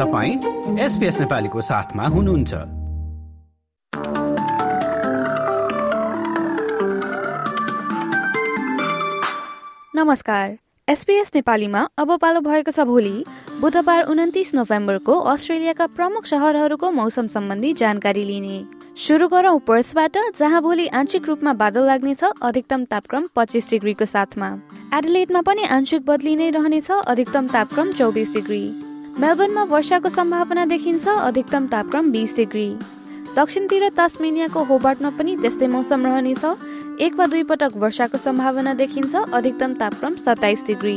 तपाईँ एसपिएस नेपालीको साथमा हुनुहुन्छ। नमस्कार। एसपीएस नेपालीमा अब पालो भएको छ भोलि बुधबार उन्तिस नोभेम्बरको अस्ट्रेलियाका प्रमुख सहरहरूको मौसम सम्बन्धी जानकारी लिने। सुरु गरौँ पर्सबाट जहाँ भोलि आंशिक रूपमा बादल लाग्नेछ अधिकतम तापक्रम पच्चिस डिग्रीको साथमा। एडलेटमा पनि आंशिक बदली नै रहनेछ अधिकतम तापक्रम चौबिस डिग्री। मेलबर्नमा वर्षाको सम्भावना देखिन्छ अधिकतम तापक्रम बिस डिग्री। दक्षिणतिर तास्मेनियाको होबार्टमा पनि त्यस्तै मौसम रहनेछ। एक वा दुई पटक वर्षाको सम्भावना देखिन्छ अधिकतम तापक्रम सत्ताइस डिग्री।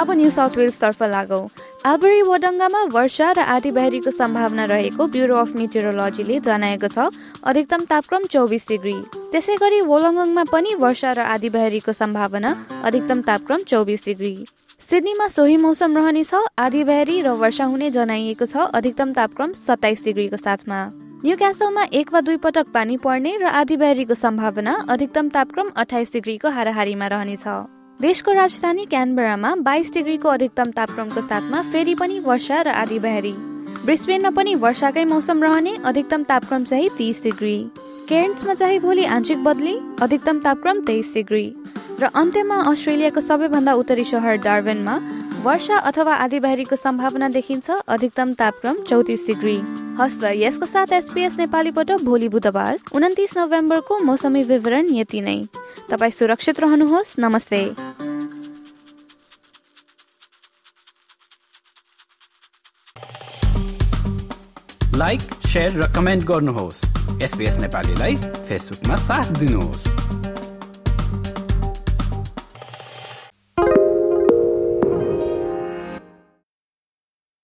अब न्यू साउथ वेल्स तर्फ लागौ। आबरी वडङ्गामा वर्षा र आधी बहरीको सम्भावना रहेको ब्युरो अफ मेटेरोलोजीले जनाएको छ अधिकतम तापक्रम चौबिस डिग्री। त्यसै गरी वोलङ्गङमा पनि वर्षा र आधी बहरीको सम्भावना अधिकतम तापक्रम चौबिस डिग्री। सिडनीमा सोही मौसम रहनेछ आधी बहरी र वर्षा हुने जनाइएको छ अधिकतम तापक्रम सत्ताइस डिग्रीको साथमा। न्यू क्यासलमा एक वा दुई पटक पानी पर्ने र आधी बहरीको सम्भावना अधिकतम तापक्रम अठाइस डिग्रीको हाराहारीमा रहनेछ। देशको राजधानी क्यानबरामा बाइस डिग्रीको अधिकतम तापक्रमको साथमा फेरि पनि वर्षा र आधी बहरी। ब्रिस्बेनमा पनि वर्षाकै मौसम रहने अधिकतम तापक्रम चाहिँ तिस डिग्री। केयर्न्समा चाहिँ भोलि आंशिक बदली अधिकतम तापक्रम तेइस डिग्री। र अन्त्यमा अस्ट्रेलियाको सबैभन्दा उत्तरी सहर डार्बेनमा वर्षा अथवा आधीबारीको सम्भावना देखिन्छ। अधिकतम तापक्रम चौतिस डिग्री। हस्त यसको साथ एसपिएस नेपालीबाट भोलि बुधबार उन्तिस नोभेम्बरको मौसमी विवरण यति नै। तपाईँ सुरक्षित रहनुहोस्। नमस्ते। लाइक र कमेन्ट गर्नुहोस्। एसपिएस नेपालीलाई फेसबुकमा साथ दिनुहोस्।